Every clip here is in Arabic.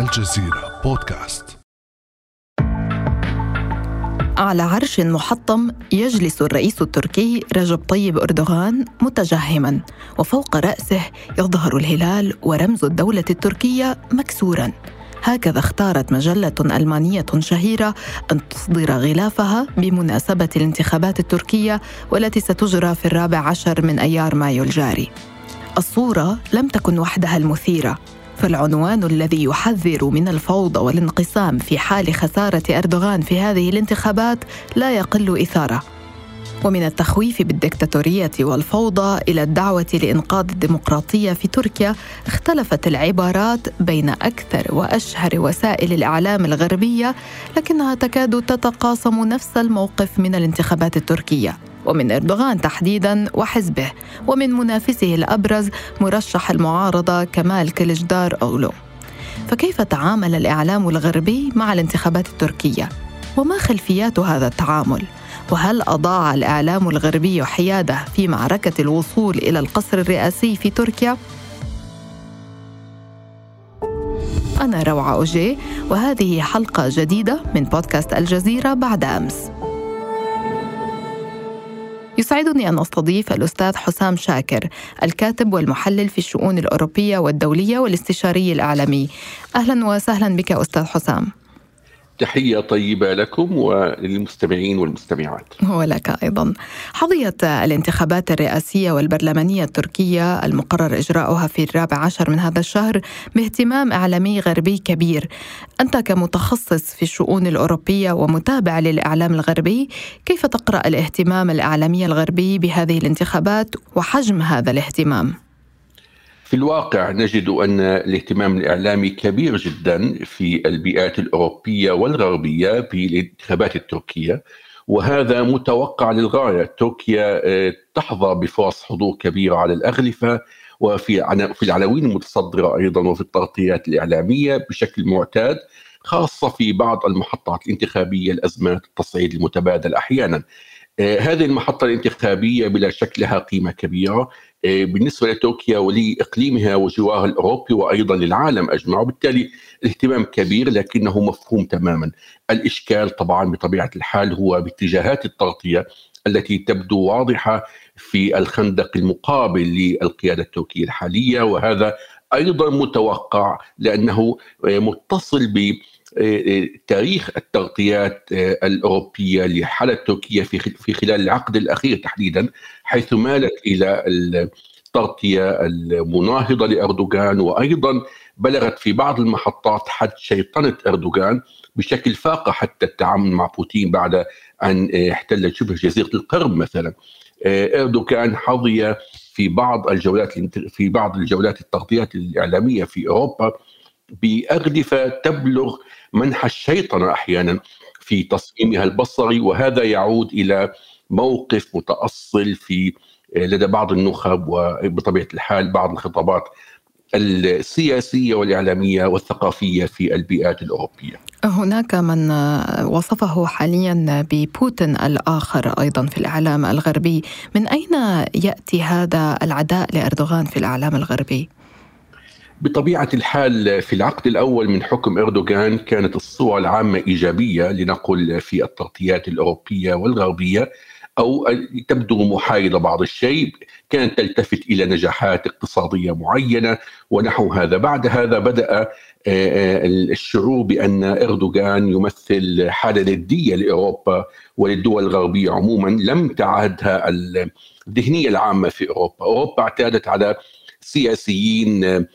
الجزيرة بودكاست. على عرش محطم يجلس الرئيس التركي رجب طيب أردوغان متجهما وفوق رأسه يظهر الهلال ورمز الدولة التركية مكسورا. هكذا اختارت مجلة ألمانية شهيرة أن تصدر غلافها بمناسبة الانتخابات التركية والتي ستجرى في الرابع عشر من أيار مايو الجاري. الصورة لم تكن وحدها المثيرة. فالعنوان الذي يحذر من الفوضى والانقسام في حال خسارة أردوغان في هذه الانتخابات لا يقل إثارة. ومن التخويف بالدكتاتورية والفوضى إلى الدعوة لإنقاذ الديمقراطية في تركيا اختلفت العبارات بين أكثر وأشهر وسائل الإعلام الغربية لكنها تكاد تتقاسم نفس الموقف من الانتخابات التركية. ومن اردوغان تحديدا وحزبه ومن منافسه الأبرز مرشح المعارضة كمال كليجدار أولو. فكيف تعامل الإعلام الغربي مع الانتخابات التركية؟ وما خلفيات هذا التعامل؟ وهل أضاع الإعلام الغربي حياده في معركة الوصول إلى القصر الرئاسي في تركيا؟ أنا روعة أوجي وهذه حلقة جديدة من بودكاست الجزيرة بعد أمس. يسعدني أن أستضيف الأستاذ حسام شاكر الكاتب والمحلل في الشؤون الأوروبية والدولية والاستشاري الإعلامي. أهلا وسهلا بك أستاذ حسام. تحية طيبة لكم وللمستمعين والمستمعات. ولك أيضا. حظيت الانتخابات الرئاسية والبرلمانية التركية المقرر إجراؤها في الرابع عشر من هذا الشهر باهتمام إعلامي غربي كبير. أنت كمتخصص في الشؤون الأوروبية ومتابع للإعلام الغربي كيف تقرأ الاهتمام الإعلامي الغربي بهذه الانتخابات وحجم هذا الاهتمام؟ في الواقع نجد أن الاهتمام الإعلامي كبير جدا في البيئات الأوروبية والغربية بالانتخابات التركية وهذا متوقع للغاية، تركيا آه، تحظى بفرص حضور كبيرة على الأغلفة وفي في العناوين المتصدرة أيضا وفي التغطيات الإعلامية بشكل معتاد خاصة في بعض المحطات الانتخابية الازمات التصعيد المتبادل أحيانا. آه، هذه المحطة الانتخابية بلا شك لها قيمة كبيرة آه، بالنسبة لتركيا ولإقليمها وجوارها الأوروبي وأيضا للعالم أجمع وبالتالي الاهتمام كبير لكنه مفهوم تماما. الإشكال طبعا بطبيعة الحال هو باتجاهات التغطية التي تبدو واضحة في الخندق المقابل للقيادة التركية الحالية وهذا أيضا متوقع لأنه آه، متصل ب تاريخ التغطيات آه، الأوروبية لحالة تركيا في خلال العقد الأخير تحديدا حيث مالت إلى التغطية المناهضة لأردوغان وأيضا بلغت في بعض المحطات حد شيطنة أردوغان بشكل فاق حتى التعامل مع بوتين بعد أن احتل شبه جزيرة القرم مثلا. آه، أردوغان حظي في بعض الجولات في بعض الجولات التغطيات الإعلامية في أوروبا باغلفه تبلغ منح الشيطنه أحيانا في تصميمها البصري وهذا يعود إلى موقف متأصل في لدى بعض النخب وبطبيعة الحال بعض الخطابات السياسية والإعلامية والثقافية في البيئات الأوروبية. هناك من وصفه حاليا ببوتين الآخر أيضا في الإعلام الغربي، من أين يأتي هذا العداء لأردوغان في الإعلام الغربي؟ بطبيعة الحال في العقد الأول من حكم أردوغان كانت الصورة العامة إيجابية لنقل في التغطيات الأوروبية والغربية أو تبدو محايدة بعض الشيء كانت تلتفت إلى نجاحات اقتصادية معينة ونحو هذا. بعد هذا بدأ آه، آه، الشعور بأن أردوغان يمثل حالة ندية لأوروبا وللدول الغربية عموما لم تعهدها الذهنية العامة في أوروبا. أوروبا اعتادت على سياسيين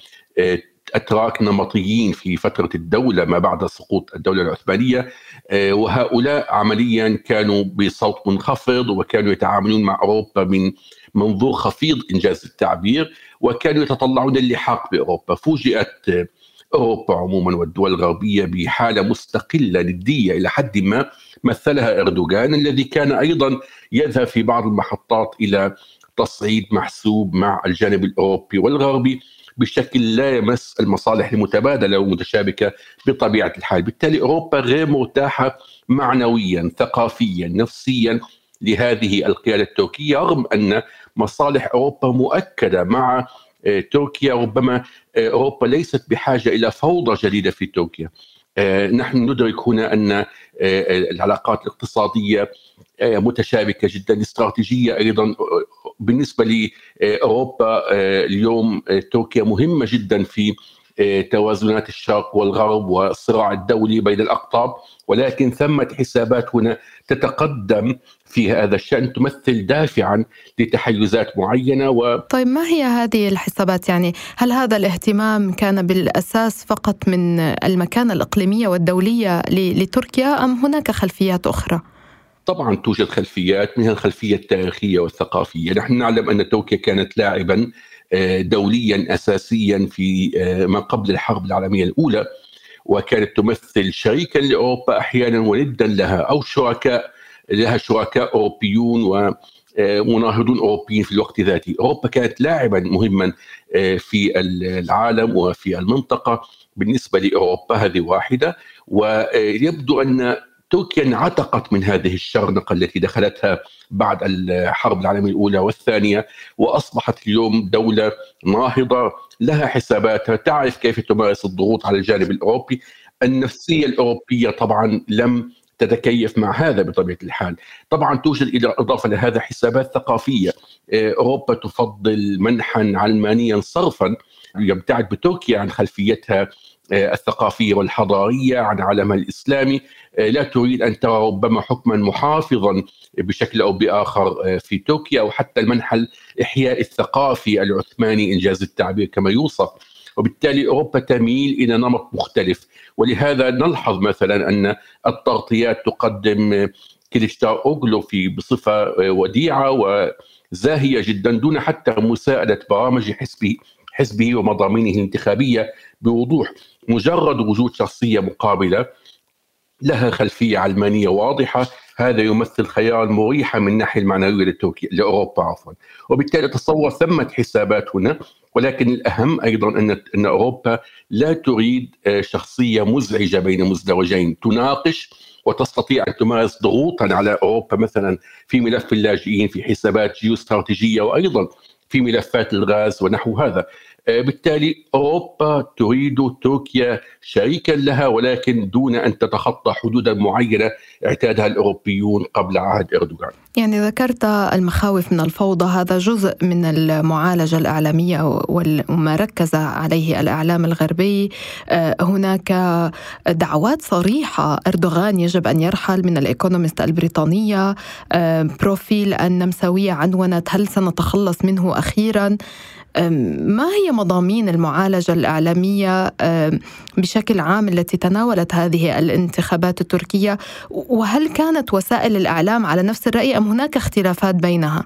أتراك نمطيين في فترة الدولة ما بعد سقوط الدولة العثمانية. آه، وهؤلاء عمليا كانوا بصوت منخفض وكانوا يتعاملون مع أوروبا من منظور خفيض إنجاز التعبير وكانوا يتطلعون اللحاق بأوروبا. فوجئت أوروبا عموما والدول الغربية بحالة مستقلة ندية إلى حد ما مثلها إردوغان الذي كان أيضا يذهب في بعض المحطات إلى تصعيد محسوب مع الجانب الأوروبي والغربي. بشكل لا يمس المصالح المتبادلة والمتشابكه بطبيعة الحال، بالتالي أوروبا غير مرتاحة معنويا، ثقافيا، نفسيا لهذه القيادة التركية رغم أن مصالح أوروبا مؤكدة مع آه، تركيا. ربما أوروبا ليست بحاجة إلى فوضى جديدة في تركيا. نحن ندرك هنا أن العلاقات الاقتصادية متشابكة جدا الاستراتيجيه أيضا بالنسبة لاوروبا اليوم تركيا مهمة جدا في توازنات الشرق والغرب والصراع الدولي بين الأقطاب ولكن ثمة حسابات هنا تتقدم في هذا الشأن تمثل دافعا لتحيزات معينة و طيب ما هي هذه الحسابات يعني هل هذا الاهتمام كان بالأساس فقط من المكانة الإقليمية والدولية لتركيا أم هناك خلفيات أخرى؟ طبعا توجد خلفيات منها الخلفية التاريخية والثقافية، نحن نعلم أن تركيا كانت لاعبا آه، دوليا اساسيا في آه، ما قبل الحرب العالمية الأولى وكانت تمثل شريكا لأوروبا أحيانا وندا لها أو شركاء لها شركاء أوروبيون ومناهضون آه، أوروبيين في الوقت ذاته، أوروبا كانت لاعبا مهما في العالم وفي المنطقة. بالنسبة لأوروبا هذه واحدة ويبدو أن تركيا انعتقت من هذه الشرنقة التي دخلتها بعد الحرب العالمية الأولى والثانية وأصبحت اليوم دولة ناهضة لها حساباتها تعرف كيف تمارس الضغوط على الجانب الأوروبي. النفسية الأوروبية طبعا لم تتكيف مع هذا بطبيعة الحال. طبعا توجد إضافة لهذا حسابات ثقافية. أوروبا تفضل منحا علمانيا صرفا يبتعد بتركيا عن خلفيتها آه، الثقافية والحضارية عن عالمها الإسلامي. آه، لا تريد أن ترى ربما حكما محافظا بشكل أو بآخر آه، في تركيا أو حتى المنحى الاحياء الثقافي العثماني إنجاز التعبير كما يوصف. وبالتالي أوروبا تميل إلى نمط مختلف. ولهذا نلحظ مثلا أن التغطيات تقدم كليشتار أوغلو في بصفة وديعة وزاهية جدا دون حتى مساءله برامج حزبه. حزبه ومضامينه الانتخابية بوضوح. مجرد وجود شخصية مقابلة لها خلفية علمانية واضحة. هذا يمثل خيار مريحه من الناحيه المعنوية لتركيا لأوروبا عفوا. وبالتالي تصور ثمة حسابات هنا ولكن الأهم أيضا ان أن أوروبا لا تريد آه، شخصية مزعجة بين مزدوجين. تناقش وتستطيع أن تمارس ضغوطا على أوروبا مثلا في ملف اللاجئين في حسابات جيوستراتيجية وأيضا في ملفات الغاز ونحو هذا. بالتالي أوروبا تريد تركيا شريكا لها ولكن دون أن تتخطى حدودا معينة اعتادها الأوروبيون قبل عهد إردوغان. يعني ذكرت المخاوف من الفوضى هذا جزء من المعالجة الإعلامية وما ركز عليه الإعلام الغربي. آه، هناك دعوات صريحة إردوغان يجب أن يرحل من الايكونومست البريطانية. آه، بروفيل النمساوية عنونت هل سنتخلص منه أخيرا؟ ما هي مضامين المعالجة الإعلامية بشكل عام التي تناولت هذه الانتخابات التركية وهل كانت وسائل الإعلام على نفس الرأي أم هناك اختلافات بينها؟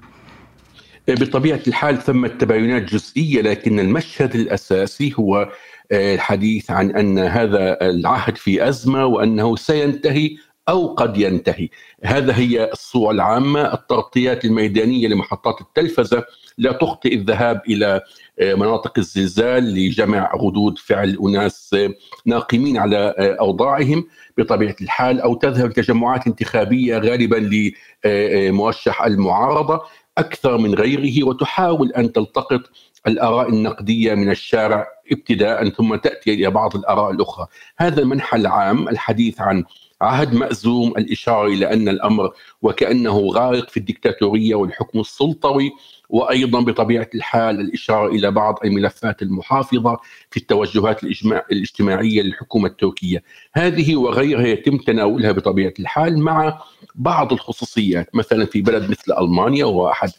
بطبيعة الحال ثمة تباينات جزئية لكن المشهد الأساسي هو آه، الحديث عن أن هذا العهد في أزمة وأنه سينتهي أو قد ينتهي هذا هي الصورة العامة التغطيات الميدانية لمحطات التلفزة لا تخطئ الذهاب إلى آه، مناطق الزلزال لجمع ردود فعل أناس آه، ناقمين على آه، أوضاعهم بطبيعة الحال أو تذهب لتجمعات انتخابية غالبا لمرشح المعارضة أكثر من غيره وتحاول أن تلتقط الآراء النقدية من الشارع ابتداء ثم تأتي إلى بعض الآراء الأخرى، هذا المنحى العام الحديث عن عهد مأزوم الإشارة إلى أن الأمر وكأنه غارق في الدكتاتورية والحكم السلطوي وأيضا بطبيعة الحال الإشارة إلى بعض الملفات المحافظة في التوجهات الاجتماعية للحكومة التركية، هذه وغيرها يتم تناولها بطبيعة الحال مع بعض الخصوصيات، مثلا في بلد مثل ألمانيا وهو أحد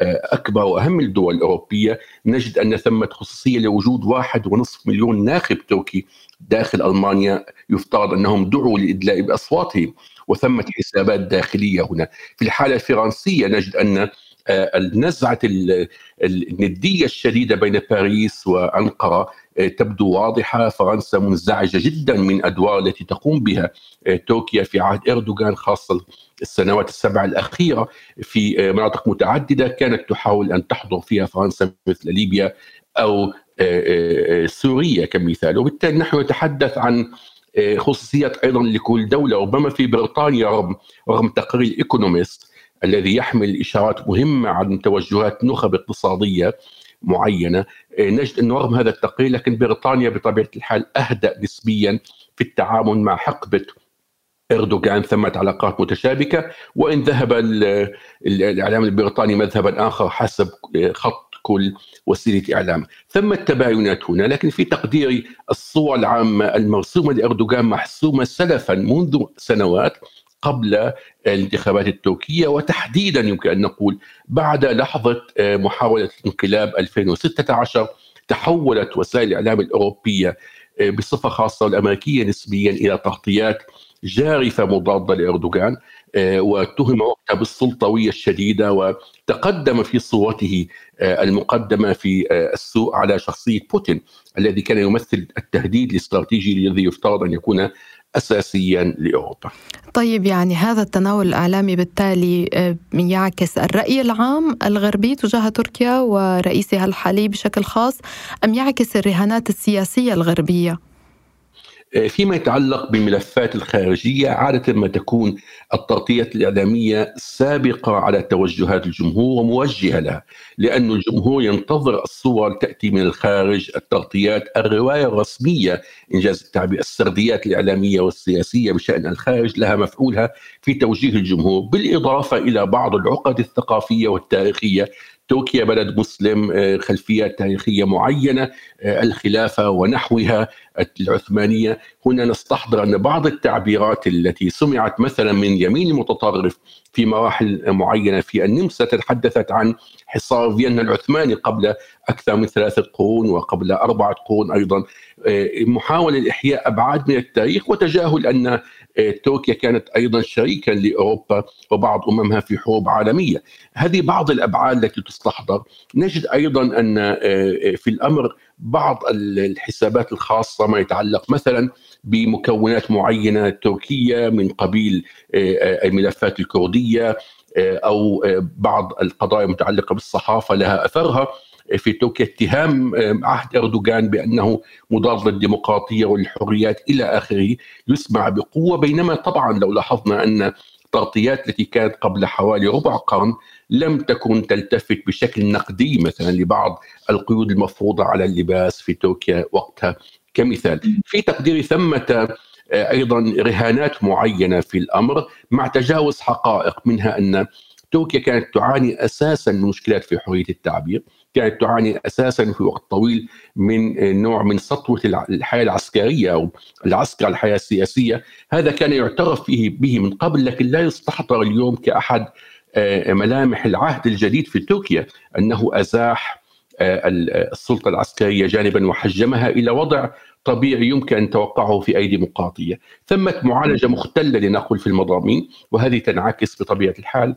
آه، أكبر وأهم الدول الأوروبية نجد أن ثمة خصوصية لوجود واحد ونصف مليون ناخب تركي داخل ألمانيا يفترض أنهم دعوا لإدلاء بأصواتهم وثمه حسابات داخلية هنا. في الحالة الفرنسية نجد أن النزعة الندية الشديدة بين باريس وأنقرة آه، تبدو واضحة. فرنسا منزعجة جدا من أدوار التي تقوم بها آه، تركيا في عهد إردوغان خاصة السنوات السبع الأخيرة. في آه، مناطق متعددة كانت تحاول أن تحضر فيها فرنسا مثل ليبيا أو سوريا كمثال. وبالتالي نحن نتحدث عن خصوصيات أيضا لكل دولة ربما في بريطانيا رغم رغم تقرير ايكونومست الذي يحمل إشارات مهمة عن توجهات نخب اقتصادية معينة. نجد انه رغم هذا التقرير لكن بريطانيا بطبيعة الحال أهدأ نسبيا في التعامل مع حقبة إردوغان. ثمت علاقات متشابكة وإن ذهب الإعلام البريطاني مذهبا آخر حسب خط كل وسيلة إعلام، ثم التباينات هنا لكن في تقديري الصور العامة المرسومة لأردوغان محسومة سلفا منذ سنوات قبل الانتخابات التركية وتحديدا يمكن أن نقول بعد لحظة محاولة انقلاب 2016 تحولت وسائل الإعلام الأوروبية بصفة خاصة الأمريكية نسبيا إلى تغطيات جارفة مضادة لأردوغان. آه، واتهم وقتها بالسلطويه الشديده وتقدم في صورته آه، المقدمة في آه، السوء على شخصية بوتين الذي كان يمثل التهديد الاستراتيجي الذي يفترض أن يكون اساسيا لأوروبا. طيب يعني هذا التناول الإعلامي بالتالي يعكس الرأي العام الغربي تجاه تركيا ورئيسها الحالي بشكل خاص أم يعكس الرهانات السياسية الغربية؟ فيما يتعلق بالملفات الخارجية عادة ما تكون التغطيات الإعلامية سابقة على توجهات الجمهور وموجهة لها لأن الجمهور ينتظر الصور تأتي من الخارج التغطيات الرواية الرسمية إنجاز التعبير السرديات الإعلامية والسياسية بشأن الخارج لها مفعولها في توجيه الجمهور بالإضافة إلى بعض العقد الثقافية والتاريخية تركيا بلد مسلم آه، خلفيات تاريخية معينة آه، الخلافة ونحوها العثمانية. هنا نستحضر أن بعض التعبيرات التي سمعت مثلا من يمين المتطرف في مراحل معينة في النمسا تحدثت عن حصار فيينا العثماني قبل أكثر من ثلاثة قرون وقبل أربعة قرون أيضا. آه، محاولة لاحياء أبعاد من التاريخ وتجاهل أن تركيا كانت أيضا شريكا لأوروبا وبعض أممها في حروب عالمية. هذه بعض الأبعاد التي تستحضر. نجد أيضا أن آه، آه، في الأمر بعض الحسابات الخاصة ما يتعلق مثلا بمكونات معينة تركية من قبيل آه، الملفات الكردية أو بعض القضايا المتعلقة بالصحافة لها أثرها. في تركيا اتهام عهد اردوغان بأنه مضاد للديمقراطية والحريات إلى آخره يسمع بقوة بينما طبعا لو لاحظنا أن التغطيات التي كانت قبل حوالي ربع قرن لم تكن تلتفت بشكل نقدي مثلا لبعض القيود المفروضة على اللباس في تركيا وقتها كمثال. في تقديري ثمة آه، أيضا رهانات معينة في الأمر مع تجاوز حقائق منها أن تركيا كانت تعاني أساسا من مشكلات في حرية التعبير. كانت تعاني أساسا في وقت طويل من نوع من سطوة الحياة العسكرية أو العسكر الحياة السياسية. هذا كان يعترف فيه به من قبل لكن لا يستحضر اليوم كأحد آه، ملامح العهد الجديد في تركيا أنه أزاح آه، السلطة العسكرية جانبا وحجمها إلى وضع طبيعي يمكن أن نتوقعه في أيدي مقاطية، ثمه معالجة مختلة لنقل في المضامين وهذه تنعكس بطبيعة الحال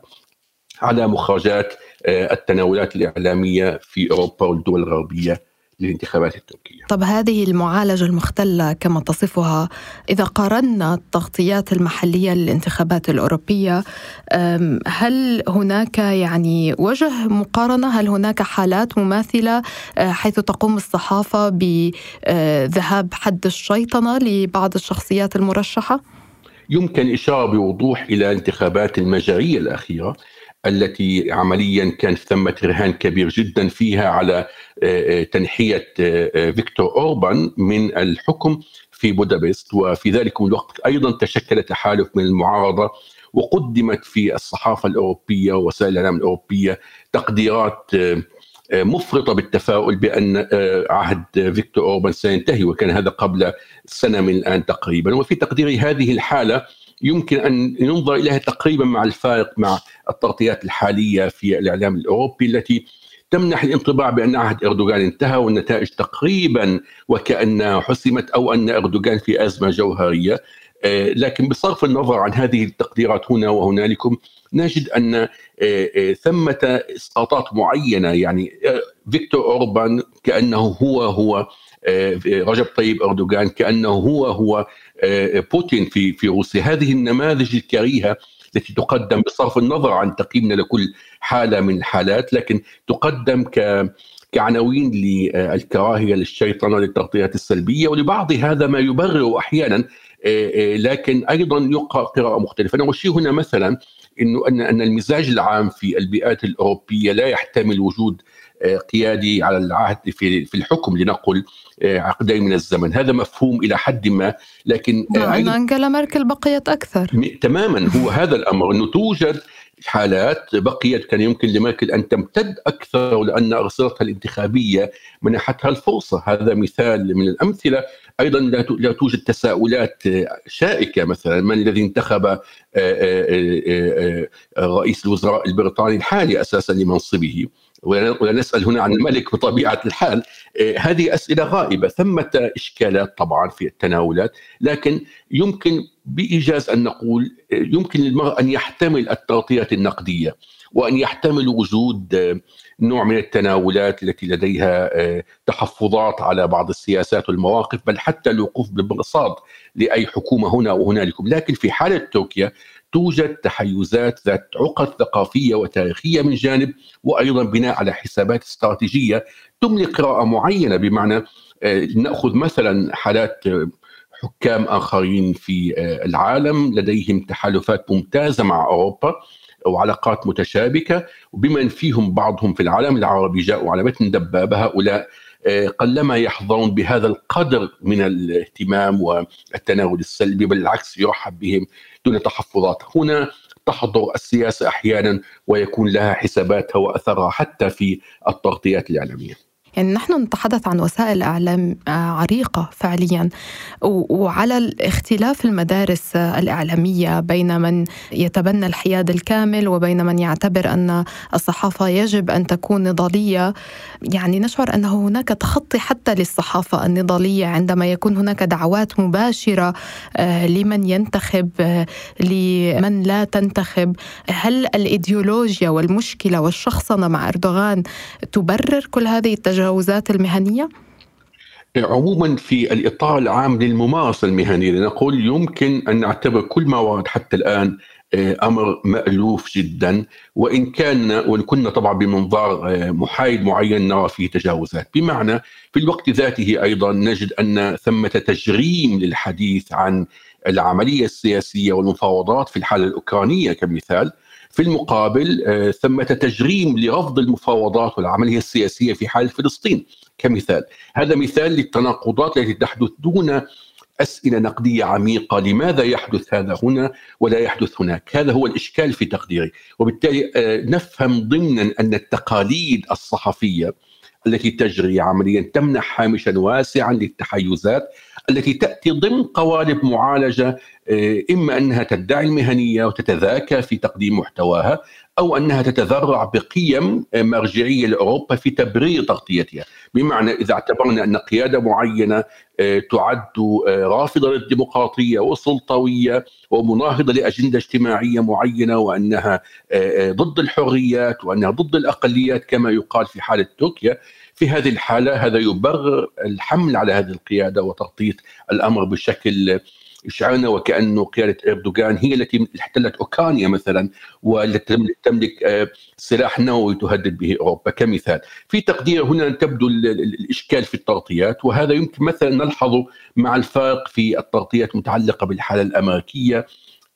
على مخرجات آه، التناولات الإعلامية في أوروبا والدول الغربية للانتخابات التركية طب هذه المعالجة المختلة كما تصفها إذا قارنا التغطيات المحلية للانتخابات الأوروبية هل هناك يعني وجه مقارنة هل هناك حالات مماثلة آه، حيث تقوم الصحافة بذهاب حد الشيطنة لبعض الشخصيات المرشحة؟ يمكن إشارة بوضوح إلى انتخابات المجرية الأخيرة التي عمليا كان ثمة رهان كبير جدا فيها على آه، آه، تنحية آه، فيكتور أوربان من الحكم في بودابست. وفي ذلك الوقت أيضا تشكل تحالف من المعارضة وقدمت في الصحافة الأوروبية ووسائل الإعلام الأوروبية تقديرات مفرطة بالتفاؤل بأن عهد فيكتور أوربان سينتهي وكان هذا قبل سنة من الآن تقريبا. وفي تقديري هذه الحالة يمكن أن ينظر إليها تقريبا مع الفارق مع التغطيات الحالية في الإعلام الأوروبي التي تمنح الانطباع بأن عهد إردوغان انتهى والنتائج تقريبا وكانها حسمت أو أن إردوغان في أزمة جوهرية. آه، لكن بصرف النظر عن هذه التقديرات هنا وهنالكم نجد أن آه، آه، ثمة إسقاطات معينة يعني فيكتور أوربان كأنه هو هو رجب طيب أردوغان كأنه هو هو آه، بوتين في في روسيا. هذه النماذج الكريهة التي تقدم بصرف النظر عن تقييمنا لكل حالة من الحالات لكن تقدم ك كعناوين للكراهية للشيطنة للتغطيات السلبية ولبعض هذا ما يبرر أحيانا آه، آه، لكن أيضا يقرأ قراءة مختلفة. أنا أشير هنا مثلا إنه أن أن المزاج العام في البيئات الأوروبية لا يحتمل وجود قيادي على العهد في في الحكم لنقل عقدين من الزمن. هذا مفهوم إلى حد ما لكن نعم انجلا ميركل بقيت أكثر. تماما هو هذا الأمر. أنه توجد حالات بقيت كان يمكن لميركل أن تمتد أكثر لأن ارصدتها الانتخابية منحتها الفرصة. هذا مثال من الأمثلة. أيضا لا توجد تساؤلات شائكة مثلا. من الذي انتخب آه، آه، آه، رئيس الوزراء البريطاني الحالي أساسا لمنصبه؟ ولا نسال هنا عن الملك بطبيعة الحال. هذه أسئلة غائبة ثمة إشكالات طبعا في التناولات لكن يمكن بإيجاز أن نقول يمكن للمرء أن يحتمل التغطيات النقدية وأن يحتمل وجود نوع من التناولات التي لديها آه، تحفظات على بعض السياسات والمواقف بل حتى الوقوف بالمرصاد لأي حكومة هنا وهنالك. لكن في حالة تركيا توجد تحيزات ذات عقد ثقافية وتاريخية من جانب وأيضا بناء على حسابات استراتيجية تملي قراءه معينة بمعنى آه، نأخذ مثلا حالات آه، حكام آخرين في العالم لديهم تحالفات ممتازة مع أوروبا وعلاقات متشابكة وبمن فيهم بعضهم في العالم العربي جاءوا على متن دبابة هؤلاء آه، قلما يحظون بهذا القدر من الاهتمام والتناول السلبي بل بالعكس يرحب بهم دون تحفظات. هنا تحضر السياسة أحيانا ويكون لها حساباتها وأثرها حتى في التغطيات الإعلامية. يعني نحن نتحدث عن وسائل إعلام آه، عريقة فعليا. وعلى اختلاف المدارس الإعلامية بين من يتبنى الحياد الكامل وبين من يعتبر أن الصحافة يجب أن تكون نضالية. يعني نشعر أن هناك تخطي حتى للصحافة النضالية عندما يكون هناك دعوات مباشرة آه، لمن ينتخب آه، لمن لا تنتخب. هل الإيديولوجيا والمشكلة والشخصنة مع إردوغان تبرر كل هذه التجارب؟ التجاوزات المهنية؟ عموما في الإطار العام للممارسة المهنية لنقول يمكن أن نعتبر كل ما ورد حتى الآن آه، أمر مألوف جدا وإن كان وإن كنا طبعا بمنظار آه، محايد معين نرى فيه تجاوزات بمعنى في الوقت ذاته أيضا نجد أن ثمة تجريم للحديث عن العملية السياسية والمفاوضات في الحالة الأوكرانية كمثال في المقابل آه، ثمة تجريم لرفض المفاوضات والعملية السياسية في حال فلسطين كمثال. هذا مثال للتناقضات التي تحدث دون أسئلة نقدية عميقة. لماذا يحدث هذا هنا ولا يحدث هناك؟ هذا هو الإشكال في تقديري. وبالتالي آه، نفهم ضمنا أن التقاليد الصحفية التي تجري عمليا تمنح هامشا واسعا للتحيزات التي تأتي ضمن قوالب معالجة إما أنها تدعي المهنية وتتذاكى في تقديم محتواها. أو أنها تتذرع بقيم آه، مرجعية لأوروبا في تبرير تغطيتها، بمعنى إذا اعتبرنا أن قيادة معينة آه، تعد رافضة للديمقراطية والسلطويه ومناهضة لأجندة اجتماعية معينة وأنها ضد الحريات وأنها ضد الأقليات كما يقال في حالة تركيا في هذه الحالة هذا يبرر الحمل على هذه القيادة وتغطية الأمر بشكل يشعرنا وكأنه قيادة إردوغان هي التي احتلت أوكرانيا مثلا والتي تملك آه، سلاح نووي تهدد به أوروبا كمثال. في تقدير هنا تبدو الإشكال في التغطيات وهذا يمكن مثلا نلحظه مع الفارق في التغطيات المتعلقة بالحالة الأمريكية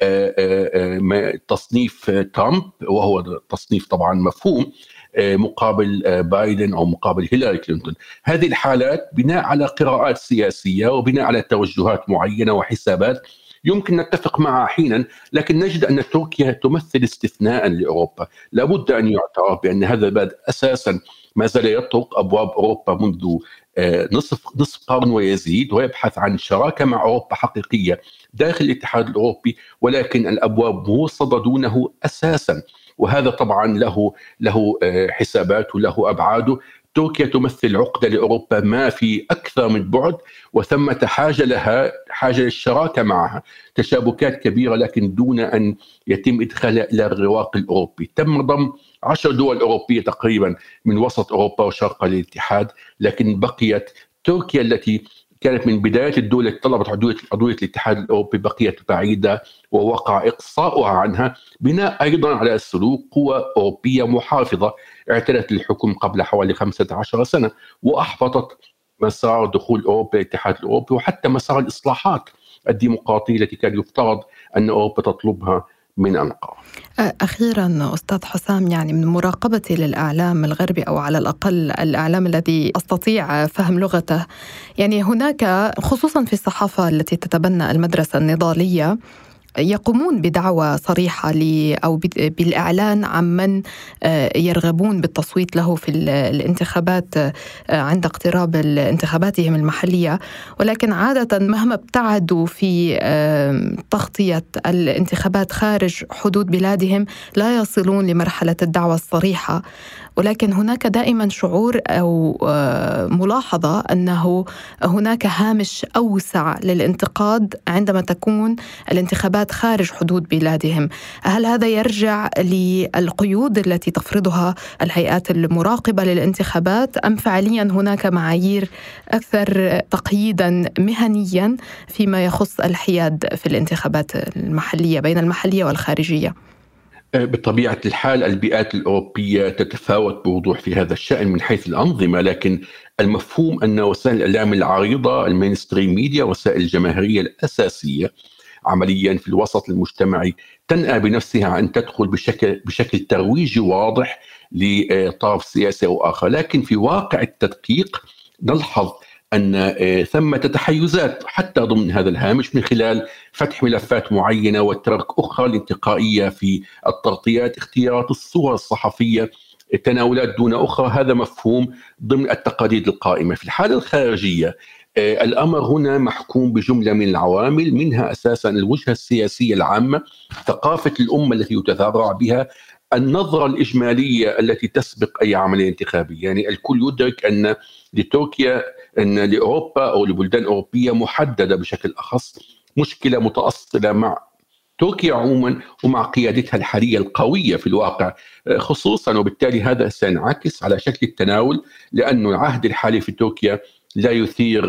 آه، آه، تصنيف ترامب وهو تصنيف طبعا مفهوم مقابل آه، بايدن أو مقابل هيلاري كلينتون. هذه الحالات بناء على قراءات سياسية وبناء على توجهات معينة وحسابات يمكن نتفق معها حينا لكن نجد أن تركيا تمثل استثناء لأوروبا. لابد أن يعترف بأن هذا البلد أساسا ما زال يطرق أبواب أوروبا منذ آه، نصف نصف قرن ويزيد ويبحث عن شراكة مع أوروبا حقيقية داخل الاتحاد الأوروبي ولكن الأبواب موصده دونه أساسا. وهذا طبعا له له آه، حسابات وله ابعاده تركيا تمثل عقدة لأوروبا ما في أكثر من بعد وثمة حاجة لها حاجة للشراكة معها. تشابكات كبيرة لكن دون أن يتم إدخالها إلى الرواق الأوروبي. تم ضم عشر دول أوروبية تقريبا من وسط أوروبا وشرق الاتحاد لكن بقيت تركيا التي كانت من بداية الدول التي طلبت عضوية الاتحاد الأوروبي بقيت بعيدة ووقع إقصاؤها عنها بناء أيضا على سلوك قوى أوروبية محافظة اعتلت الحكم قبل حوالي 15 سنة وأحبطت مسار دخول أوروبا الاتحاد الأوروبي وحتى مسار الإصلاحات الديمقراطية التي كان يفترض أن أوروبا تطلبها. من أنقرة أخيرا أستاذ حسام يعني من مراقبتي للإعلام الغربي أو على الأقل الإعلام الذي أستطيع فهم لغته يعني هناك خصوصا في الصحافة التي تتبنى المدرسة النضالية يقومون بدعوى صريحة أو بالإعلان عن من آه، يرغبون بالتصويت له في الانتخابات آه، عند اقتراب انتخاباتهم المحلية. ولكن عادة مهما ابتعدوا في تغطية الانتخابات خارج حدود بلادهم لا يصلون لمرحلة الدعوة الصريحة. ولكن هناك دائما شعور أو آه، ملاحظة أنه هناك هامش أوسع للانتقاد عندما تكون الانتخابات خارج حدود بلادهم، هل هذا يرجع للقيود التي تفرضها الهيئات المراقبة للانتخابات أم فعليا هناك معايير أكثر تقييدا مهنيا فيما يخص الحياد في الانتخابات المحلية بين المحلية والخارجية؟ بطبيعة الحال البيئات الأوروبية تتفاوت بوضوح في هذا الشأن من حيث الأنظمة لكن المفهوم أن وسائل الإعلام العريضة ال mainstream media وسائل الجماهيرية الأساسية عمليا في الوسط المجتمعي تنأى بنفسها أن تدخل بشكل بشكل ترويجي واضح لطرف سياسي أو آخر لكن في واقع التدقيق نلحظ أن آه، ثمة تحيزات حتى ضمن هذا الهامش من خلال فتح ملفات معينة وترك أخرى الانتقائية في التغطيات اختيارات الصور الصحفية تناولات دون أخرى. هذا مفهوم ضمن التقاليد القائمة. في الحالة الخارجية آه، الأمر هنا محكوم بجملة من العوامل منها أساسا الوجهة السياسية العامة ثقافة الأمة التي يتذرع بها النظرة الإجمالية التي تسبق أي عملية انتخابية. يعني الكل يدرك أن لتركيا أن لأوروبا أو لبلدان أوروبية محددة بشكل أخص مشكلة متأصلة مع تركيا عموما ومع قيادتها الحالية القوية في الواقع. خصوصا وبالتالي هذا سينعكس على شكل التناول لأن العهد الحالي في تركيا لا يثير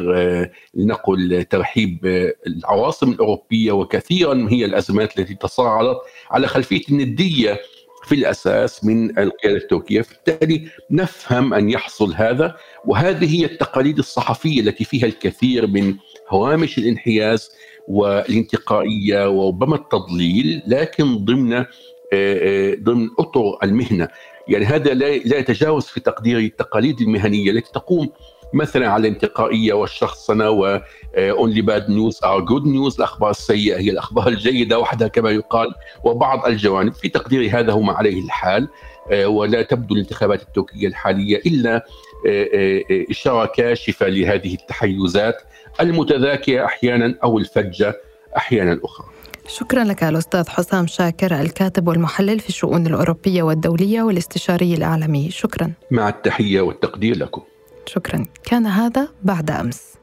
لنقل ترحيب العواصم الأوروبية وكثيرا هي الأزمات التي تصاعدت على خلفية الندية في الأساس من القيادة التركية، بالتالي نفهم أن يحصل هذا وهذه هي التقاليد الصحفية التي فيها الكثير من هوامش الانحياز والانتقائية وربما التضليل لكن ضمن آه، آه، ضمن أطر المهنة، يعني هذا لا يتجاوز في تقديري التقاليد المهنية التي تقوم مثلا على الانتقائية والشخصنة و only bad news are good news الأخبار السيئة هي الأخبار الجيدة وحدها كما يقال وبعض الجوانب في تقديري هذا هو ما عليه الحال آه، ولا تبدو الانتخابات التركيه الحالية إلا آه، آه، إشارة كاشفة لهذه التحيزات المتذاكية أحيانا أو الفجة أحيانا أخرى. شكرا لك الأستاذ حسام شاكر الكاتب والمحلل في الشؤون الأوروبية والدولية والاستشاري الاعلامي شكرا. مع التحية والتقدير لكم. شكرا. كان هذا بعد أمس.